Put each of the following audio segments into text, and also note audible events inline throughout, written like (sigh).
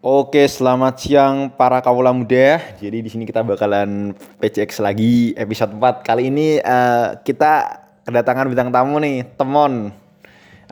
Oke, selamat siang para kawula muda. Jadi di sini kita bakalan PCX lagi episode 4. Kali ini eh, kita kedatangan bintang tamu nih, Temon.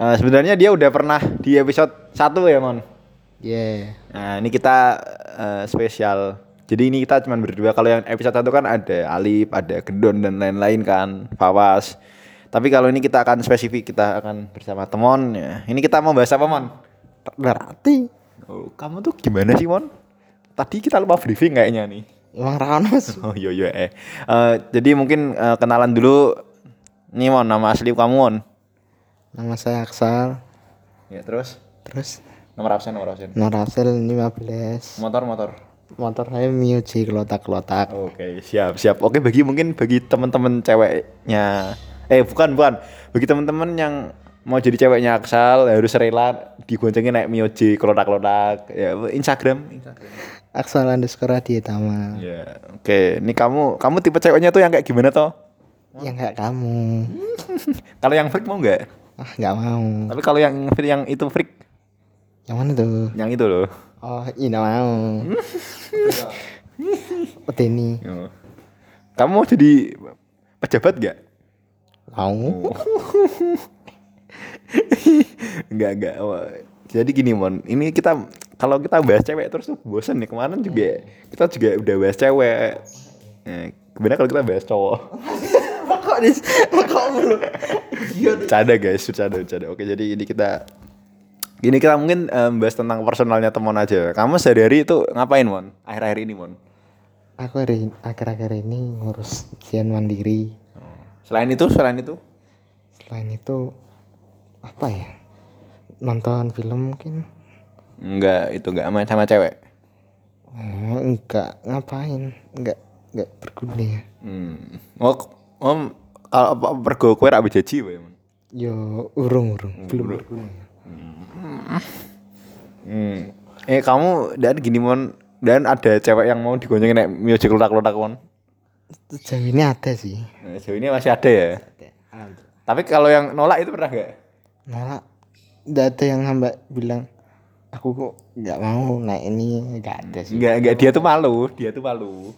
Eh, sebenarnya dia udah pernah di episode 1 ya, Mon. Yeah. Nah, ini kita eh, spesial. Jadi ini kita cuma berdua. Kalau yang episode 1 kan ada Alip, ada Gedon dan lain-lain kan, Fawas. Tapi kalau ini kita akan spesifik, kita akan bersama Temon ya. Ini kita mau bahas apa, Mon? Berarti Oh, kamu tuh gimana sih, Mon? Tadi kita lupa briefing kayaknya nih. emang Rano sih. (laughs) Oh iya iya eh. Eh, jadi mungkin eh, kenalan dulu. Nih Mon, nama asli kamu Mon. Nama saya Aksal. Ya terus Terus nomor absen nomor absen. Norasel 15. Motor motor. Motor saya Miyuji kelotak-kelotak. Oke siap siap. Oke bagi mungkin bagi teman-teman ceweknya. Eh bukan bukan. Bagi teman-teman yang mau jadi ceweknya Aksal harus rela digoncengin naik Mioji kelotak-kelotak. Ya Instagram. Instagram. Aksal underscore Adietama. Ya oke. Ini kamu kamu tipe ceweknya tuh yang kayak gimana toh? Yang kayak kamu. (laughs) Kalau yang freak mau nggak? Ah nggak mau. Tapi kalau yang yang itu freak, Yang mana tuh? yang itu loh. Oh iya mau. (laughs) Oh. Kamu mau jadi pejabat gak? Mau. Enggak, (laughs) (laughs) enggak. Oh, Jadi gini, Mon. Ini kita kalau kita bahas cewek terus tuh bosan nih. Kemarin juga kita juga udah bahas cewek. Eh, gimana kalau kita bahas cowok? (laughs) Kok dis? Kok mulu? Bercanda guys, bercanda, bercanda. Oke, jadi ini kita Gini kita mungkin em, bahas tentang personalnya teman aja. Kamu sehari-hari itu ngapain, Mon? Akhir-akhir ini, Mon? Aku hari akhir-akhir ini ngurus ujian mandiri. Selain itu, selain itu? Selain itu apa ya? Nonton film mungkin? Enggak, itu enggak main sama cewek. Oh, enggak ngapain? Enggak enggak berguna ya. Hmm. Oh, om kalau apa pergo kowe ra bejaji wae, Mon. Yo urung-urung belum berguna. Hmm. Eh kamu dan gini mon dan ada cewek yang mau digoncengin naik music kelotak-kelotak mon. Sejauh ini ada sih. Nah, sejauh ini masih ada ya. Tapi kalau yang nolak itu pernah gak? Malah ada yang hamba bilang aku kok enggak mau naik ini enggak ada sih. Enggak, enggak dia tuh malu, dia tuh malu.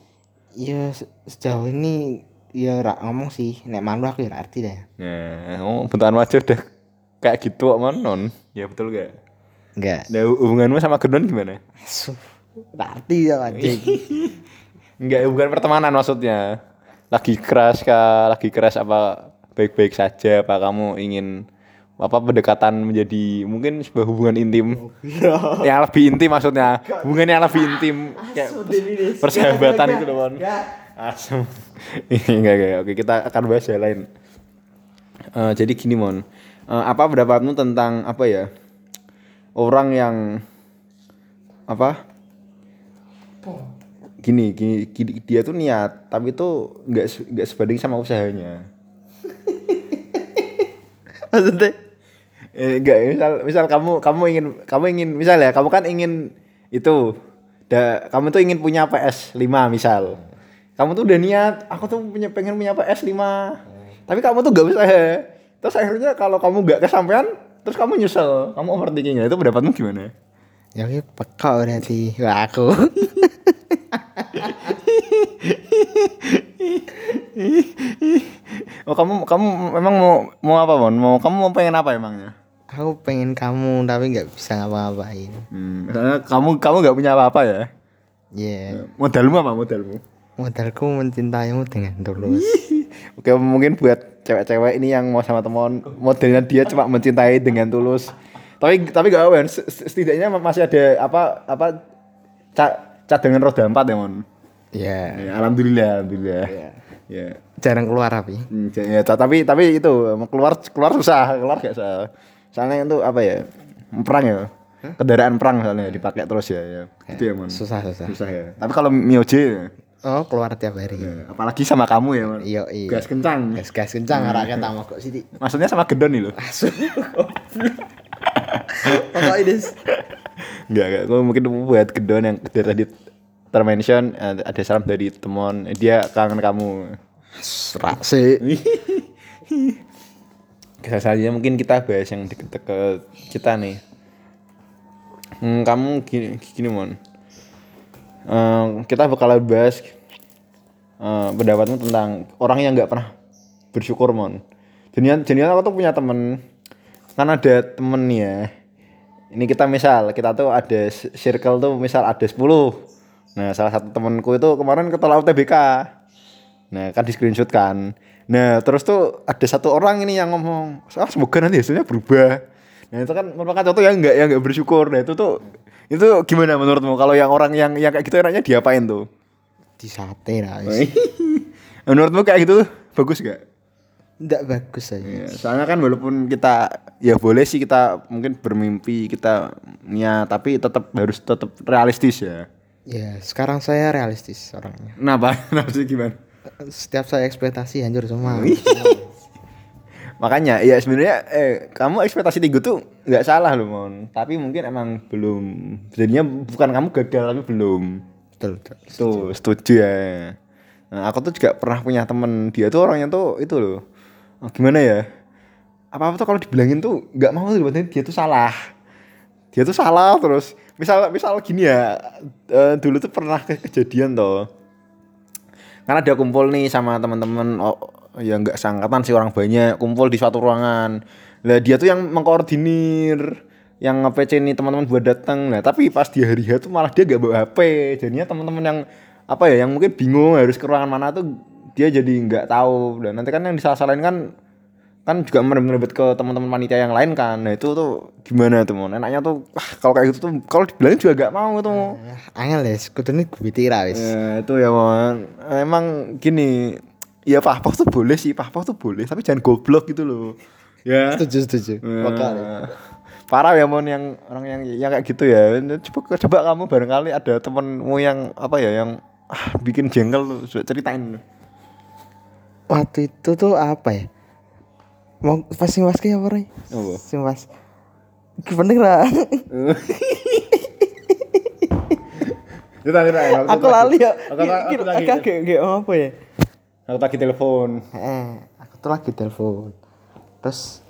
Iya se- sejauh ini ya rak ngomong sih nek malu aku ya nggak arti deh. Nah, oh, bentukan wajah udah kayak gitu kok non. Ya betul gak? Enggak. Nah, hubunganmu sama Gendon gimana? Asuh, nggak arti ya anjing. (laughs) Enggak, bukan pertemanan maksudnya. Lagi keras kah? Lagi keras apa baik-baik saja? Apa kamu ingin apa pendekatan menjadi mungkin sebuah hubungan intim? yang lebih intim maksudnya. Hubungan yang lebih intim kayak pers- persahabatan itu loh, Mon. Asem. (laughs) enggak, enggak. Oke, kita akan bahas hal lain. Eh, jadi gini, Mon. Eh, apa pendapatmu tentang apa ya? Orang yang apa? gini, gini, gini, dia tuh niat tapi tuh nggak nggak sebanding sama usahanya (laughs) Maksudnya enggak misal misal kamu kamu ingin kamu ingin misal ya kamu kan ingin itu da, kamu tuh ingin punya PS 5 misal. Kamu tuh udah niat aku tuh punya pengen punya PS 5 tapi kamu tuh gak bisa terus akhirnya kalau kamu nggak kesampaian terus kamu nyesel. Kamu overthinking itu pendapatmu gimana? Ya oke peka berarti Wah, aku. oh kamu kamu memang mau mau apa mon? Mau kamu mau pengen apa emangnya aku pengen kamu tapi nggak bisa ngapa-ngapain. Hmm, karena kamu kamu nggak punya apa-apa ya? Ya, Modalmu apa modalmu? modalku mencintaimu dengan tulus. (laughs) Oke mungkin buat cewek-cewek ini yang mau sama teman modelnya dia cuma mencintai dengan tulus. Tapi tapi gak apa setidaknya masih ada apa apa ca cadangan roda empat ya mon. ya, Ya, alhamdulillah alhamdulillah. Iya. Ya. jarang keluar tapi. Hmm, ya, ta- tapi tapi itu mau keluar keluar susah keluar gak susah. Soalnya itu apa ya perang ya kendaraan perang soalnya dipakai terus ya, ya. itu ya mon. Susah susah. susah ya. Tapi kalau Mioje Oh keluar tiap hari. ya, apalagi sama kamu ya mon. Iya iya. Gas kencang. Gas gas kencang arahnya tamu kok sih. Maksudnya sama gedon nih lo. (laughs) Pokoknya ini. Enggak, enggak. Gue mungkin buat gedon yang dari tadi termention eh, ada salam dari teman dia kangen kamu. Serak sih. (laughs) Selanjutnya mungkin kita bahas yang deket-deket kita nih. Hmm, kamu gini, gini mon. Eh, kita bakal bahas eh, pendapatmu tentang orang yang nggak pernah bersyukur mon. Jadinya aku tuh punya temen, kan ada temen ya. Ini kita misal, kita tuh ada circle tuh misal ada 10 Nah salah satu temenku itu kemarin ketolak UTBK. Nah kan di screenshot kan. Nah terus tuh ada satu orang ini yang ngomong, ah, semoga nanti hasilnya berubah. Nah itu kan merupakan contoh yang enggak yang enggak bersyukur. Nah itu tuh itu gimana menurutmu kalau yang orang yang yang kayak gitu enaknya diapain tuh? Di sate lah. (laughs) menurutmu kayak gitu bagus gak? Nggak bagus aja. Ya, soalnya kan walaupun kita ya boleh sih kita mungkin bermimpi kita ya tapi tetap harus tetap realistis ya. Ya, sekarang saya realistis orangnya. Kenapa? (laughs) Kenapa sih gimana? Setiap saya ekspektasi hancur semua. Makanya ya sebenarnya eh kamu ekspektasi tinggi tuh nggak salah loh mon. Tapi mungkin emang belum. Jadinya bukan kamu gagal tapi belum. betul, betul. Tuh setuju ya. Nah, aku tuh juga pernah punya temen dia tuh orangnya tuh itu loh. Oh, gimana ya? Apa apa tuh kalau dibilangin tuh nggak mau tuh dia tuh salah. Dia tuh salah terus. Misal misal gini ya. eh, dulu tuh pernah ke- kejadian tuh karena dia kumpul nih sama teman-teman oh, ya nggak sangkatan sih orang banyak kumpul di suatu ruangan. Lah dia tuh yang mengkoordinir yang nge-PC nih teman-teman buat datang nah tapi pas di hari H tuh malah dia gak bawa HP jadinya teman-teman yang apa ya yang mungkin bingung harus ke ruangan mana tuh dia jadi nggak tahu. Dan nanti kan yang disalah-salahin kan kan juga merebut ke teman-teman panitia yang lain kan nah itu tuh gimana tuh mon enaknya tuh wah kalau kayak gitu tuh kalau dibilangin juga gak mau tuh Mon. Angel ya, kudune gue tira wis. Ya itu ya mon Emang gini Ya pahpoh tuh boleh sih Pahpoh tuh boleh Tapi jangan goblok gitu loh Ya Setuju, setuju. Ya. Bakal. Parah ya mon yang orang yang yang kayak gitu ya. Coba coba kamu barangkali ada temenmu yang apa ya yang ah, bikin jengkel tuh Coba ceritain. Waktu itu tuh apa ya? Mau pas sing kayak apa nih? Apa? Sing was. Ki penting Rai, Aku lali ya. Aku lagi. Kayak apa ya? Aku lagi telepon. Eh, aku tuh lagi telepon. Terus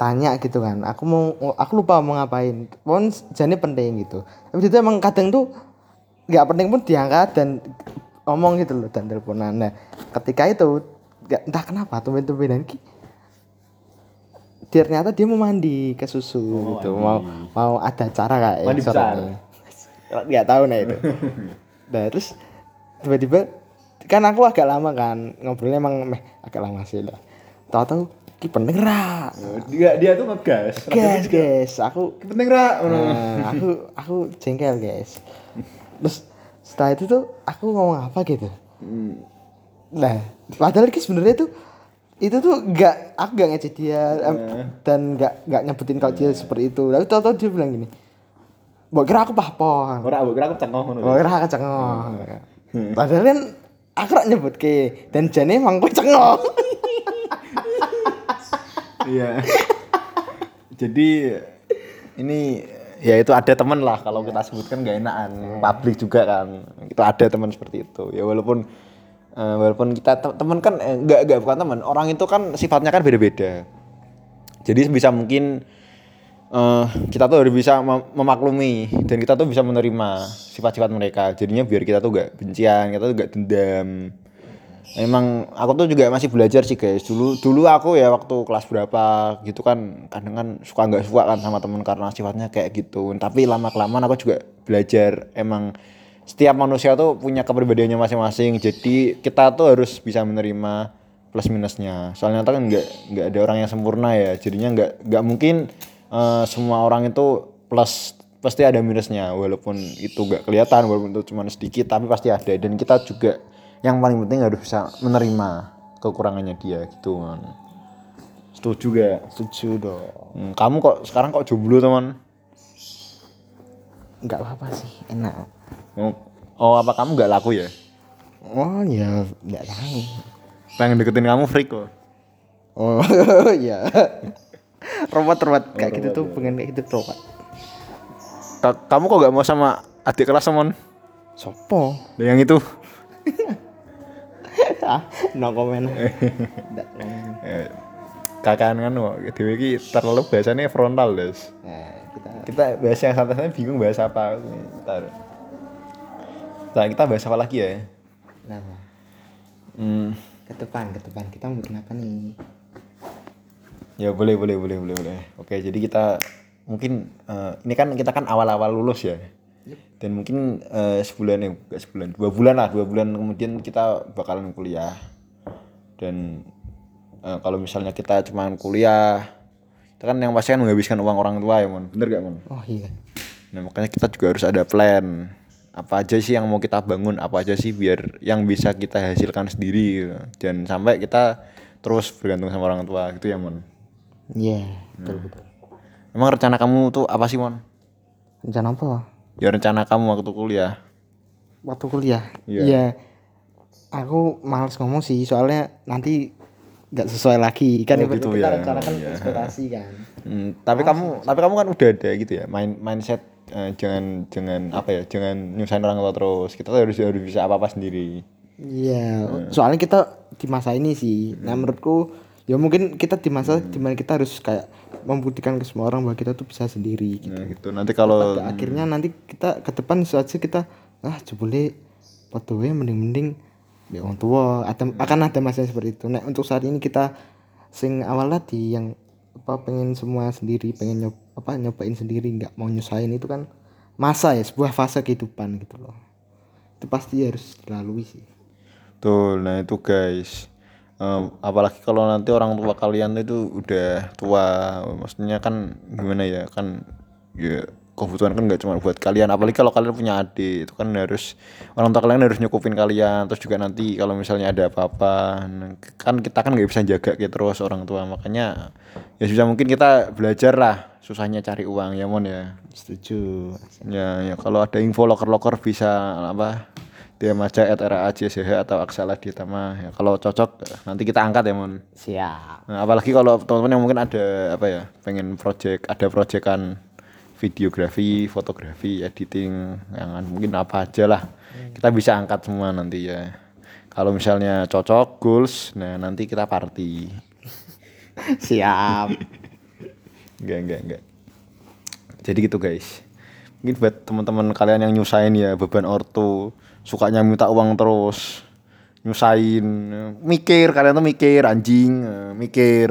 tanya gitu kan. Aku mau aku lupa mau ngapain. Pon jane penting gitu. Tapi itu emang kadang tuh nggak penting pun diangkat dan ngomong gitu loh dan teleponan. Nah, ketika itu nggak entah kenapa tumben-tumbenan ki ternyata dia mau mandi ke susu gitu. mau mau ada cara kayak Oh, Mandi sore besar. nggak tahu nah itu. (laughs) Nah terus tiba-tiba kan aku agak lama kan ngobrolnya emang meh agak lama sih lah. Tahu-tahu ki penting ra? Dia dia tuh ngegas. guys guys. Aku Penting ra. Nah, aku aku jengkel guys. Terus setelah itu tuh aku ngomong apa gitu? Nah padahal ki sebenarnya tuh itu tuh nggak aku nggak ngecek dia em, dan nggak nggak nyebutin kalau dia seperti itu. Lalu tahu-tahu dia bilang gini Mbok kira aku pahpon Ora aku kira aku cengkoh ngono. Mbok kira aku cengok padahal kan aku rak nyebut ke dan jane emang kok cengok Iya. Jadi ini ya itu ada temen lah kalau kita sebutkan gak enakan. Publik juga kan itu ada teman seperti itu. Ya walaupun eh, walaupun kita te- teman kan eh, nggak nggak bukan teman orang itu kan sifatnya kan beda-beda jadi bisa mungkin eh, kita tuh harus bisa mem- memaklumi dan kita tuh bisa menerima sifat-sifat mereka jadinya biar kita tuh gak bencian kita tuh gak dendam Emang aku tuh juga masih belajar sih guys. Dulu dulu aku ya waktu kelas berapa gitu kan kadang kan suka nggak suka kan sama temen karena sifatnya kayak gitu. Tapi lama kelamaan aku juga belajar emang setiap manusia tuh punya kepribadiannya masing-masing. Jadi kita tuh harus bisa menerima plus minusnya. Soalnya kan nggak nggak ada orang yang sempurna ya. Jadinya nggak nggak mungkin eh, semua orang itu plus pasti ada minusnya walaupun itu nggak kelihatan walaupun itu cuma sedikit tapi pasti ada dan kita juga yang paling penting harus bisa menerima kekurangannya dia gitu kan setuju gak? setuju dong Hmm, kamu kok sekarang kok jomblo teman? nggak apa-apa sih enak Oh, apa kamu nggak laku ya? oh ya nggak tahu Pengen deketin kamu freak kok Oh (laughs) iya. robot robot kayak gitu tuh pengen kayak gitu robot. Ka- kamu kok gak mau sama adik kelas teman? Sopo? Yang itu (laughs) ah, no comment. (laughs) Eh, kakan kan kok dewe iki terlalu biasanya frontal des Nah, kita kita bahas yang santai-santai bingung bahas apa Ntar. Nah, kita bahas apa lagi ya? Kenapa? Hmm, ke depan ke depan kita mau bikin apa nih? Ya boleh boleh boleh boleh boleh. Oke jadi kita mungkin eh, ini kan kita kan awal-awal lulus ya? Dan mungkin eh, sebulan ya sebulan dua bulan lah. Dua bulan kemudian kita bakalan kuliah. Dan eh, kalau misalnya kita cuman kuliah itu kan yang pasti kan menghabiskan uang orang tua ya mon. Bener gak mon? Oh iya. Nah makanya kita juga harus ada plan apa aja sih yang mau kita bangun? Apa aja sih biar yang bisa kita hasilkan sendiri gitu. jangan sampai kita terus bergantung sama orang tua gitu ya mon? Iya betul betul. Emang rencana kamu tuh apa sih mon? Rencana apa? Ya rencana kamu waktu kuliah. Waktu kuliah? Iya. iya. Aku males ngomong sih soalnya nanti nggak sesuai lagi. Kan Oh, gitu kita ya. rencanakan Iya. ekspektasi kan. Hmm, tapi kamu tapi kamu kan udah ada gitu ya main mindset eh, jangan jangan apa ya jangan nyusahin orang tua terus kita tuh harus harus bisa apa apa sendiri. Iya soalnya kita di masa ini sih nah menurutku ya mungkin kita di masa di mana kita harus kayak membuktikan ke semua orang bahwa kita tuh bisa sendiri gitu. nah, gitu. nanti kalau Pada akhirnya nanti kita ke depan saja kita ah jebule foto mending-mending ya orang tua. Ada akan ada masa seperti itu. Nah untuk saat ini kita sing awal tadi yang apa pengen semua sendiri pengen nyob, apa nyobain sendiri nggak mau nyusahin itu kan masa ya sebuah fase kehidupan gitu loh. Itu pasti harus dilalui sih. Tuh, nah itu guys. Em, apalagi kalau nanti orang tua kalian itu udah tua, maksudnya kan gimana ya kan ya kebutuhan kan nggak cuma buat kalian, apalagi kalau kalian punya adik itu kan harus orang tua kalian harus nyukupin kalian, terus juga nanti kalau misalnya ada apa-apa, kan kita kan nggak bisa jaga gitu terus orang tua, makanya ya bisa mungkin kita belajar lah susahnya cari uang ya mon ya. setuju. Ya, ya kalau ada info loker-loker bisa apa DM aja at RACSH atau Aksala Ditama ya kalau cocok nanti kita angkat ya mon. Siap. Nah, apalagi kalau teman-teman yang mungkin ada apa ya pengen project ada proyekan videografi fotografi editing yang mungkin apa aja lah. Kita bisa angkat semua nanti ya. Kalau misalnya cocok goals nah nanti kita party. (laughs) Siap. Enggak enggak enggak. Jadi gitu guys. Mungkin buat teman-teman kalian yang nyusahin ya beban ortu sukanya minta uang terus nyusahin mikir kalian tuh mikir anjing eh, mikir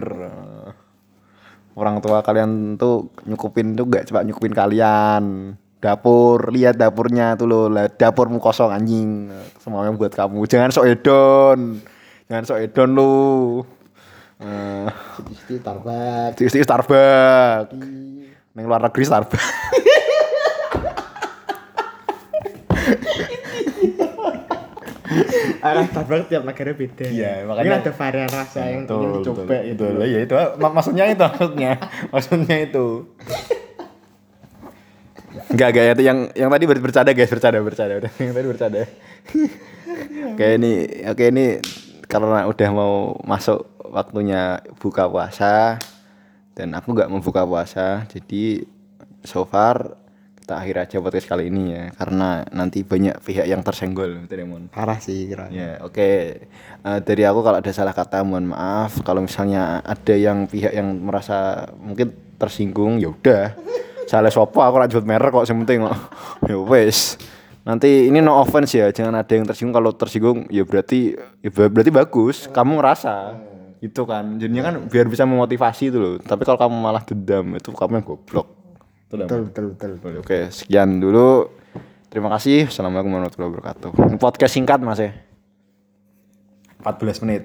orang tua kalian tuh nyukupin tuh gak coba nyukupin kalian. Dapur lihat dapurnya tuh lo dapurmu kosong anjing. Semuanya buat kamu. Jangan sok edon jangan sok edon lu. Sedih Starbucks. Starbucks. Neng luar negeri Starbucks. Arah (laughs) Starbucks tiap negara beda Iya, Mungkin makanya- ada varian rasa yang Betul, ingin betul, dicoba gitu betul. Ya itu mak- maksudnya itu maksudnya. (laughs) maksudnya itu. Enggak, enggak itu yang yang tadi ber- bercanda guys, bercanda, bercanda. Udah yang tadi bercanda. (laughs) Kayak ini, oke ini karena udah mau masuk waktunya buka puasa dan aku nggak mau buka puasa, jadi so far kita akhir aja podcast kali ini ya karena nanti banyak pihak yang tersenggol Mon. parah sih kira Ya, oke. Eh, dari aku kalau ada salah kata mohon maaf. Kalau misalnya ada yang pihak yang merasa mungkin tersinggung, ya udah. Salah sopo aku lanjut merek kok yang penting kok. (laughs) Ya wes. Nanti ini no offense ya, jangan ada yang tersinggung. Kalau tersinggung ya berarti ya ber- berarti bagus. Kamu ngerasa itu kan. Jadinya kan biar bisa memotivasi itu loh. Tapi kalau kamu malah dendam itu kamu yang goblok. Betul, betul betul betul Betul. Oke, sekian dulu. Terima kasih. Assalamualaikum warahmatullahi wabarakatuh. Podcast singkat Mas ya. 14 menit.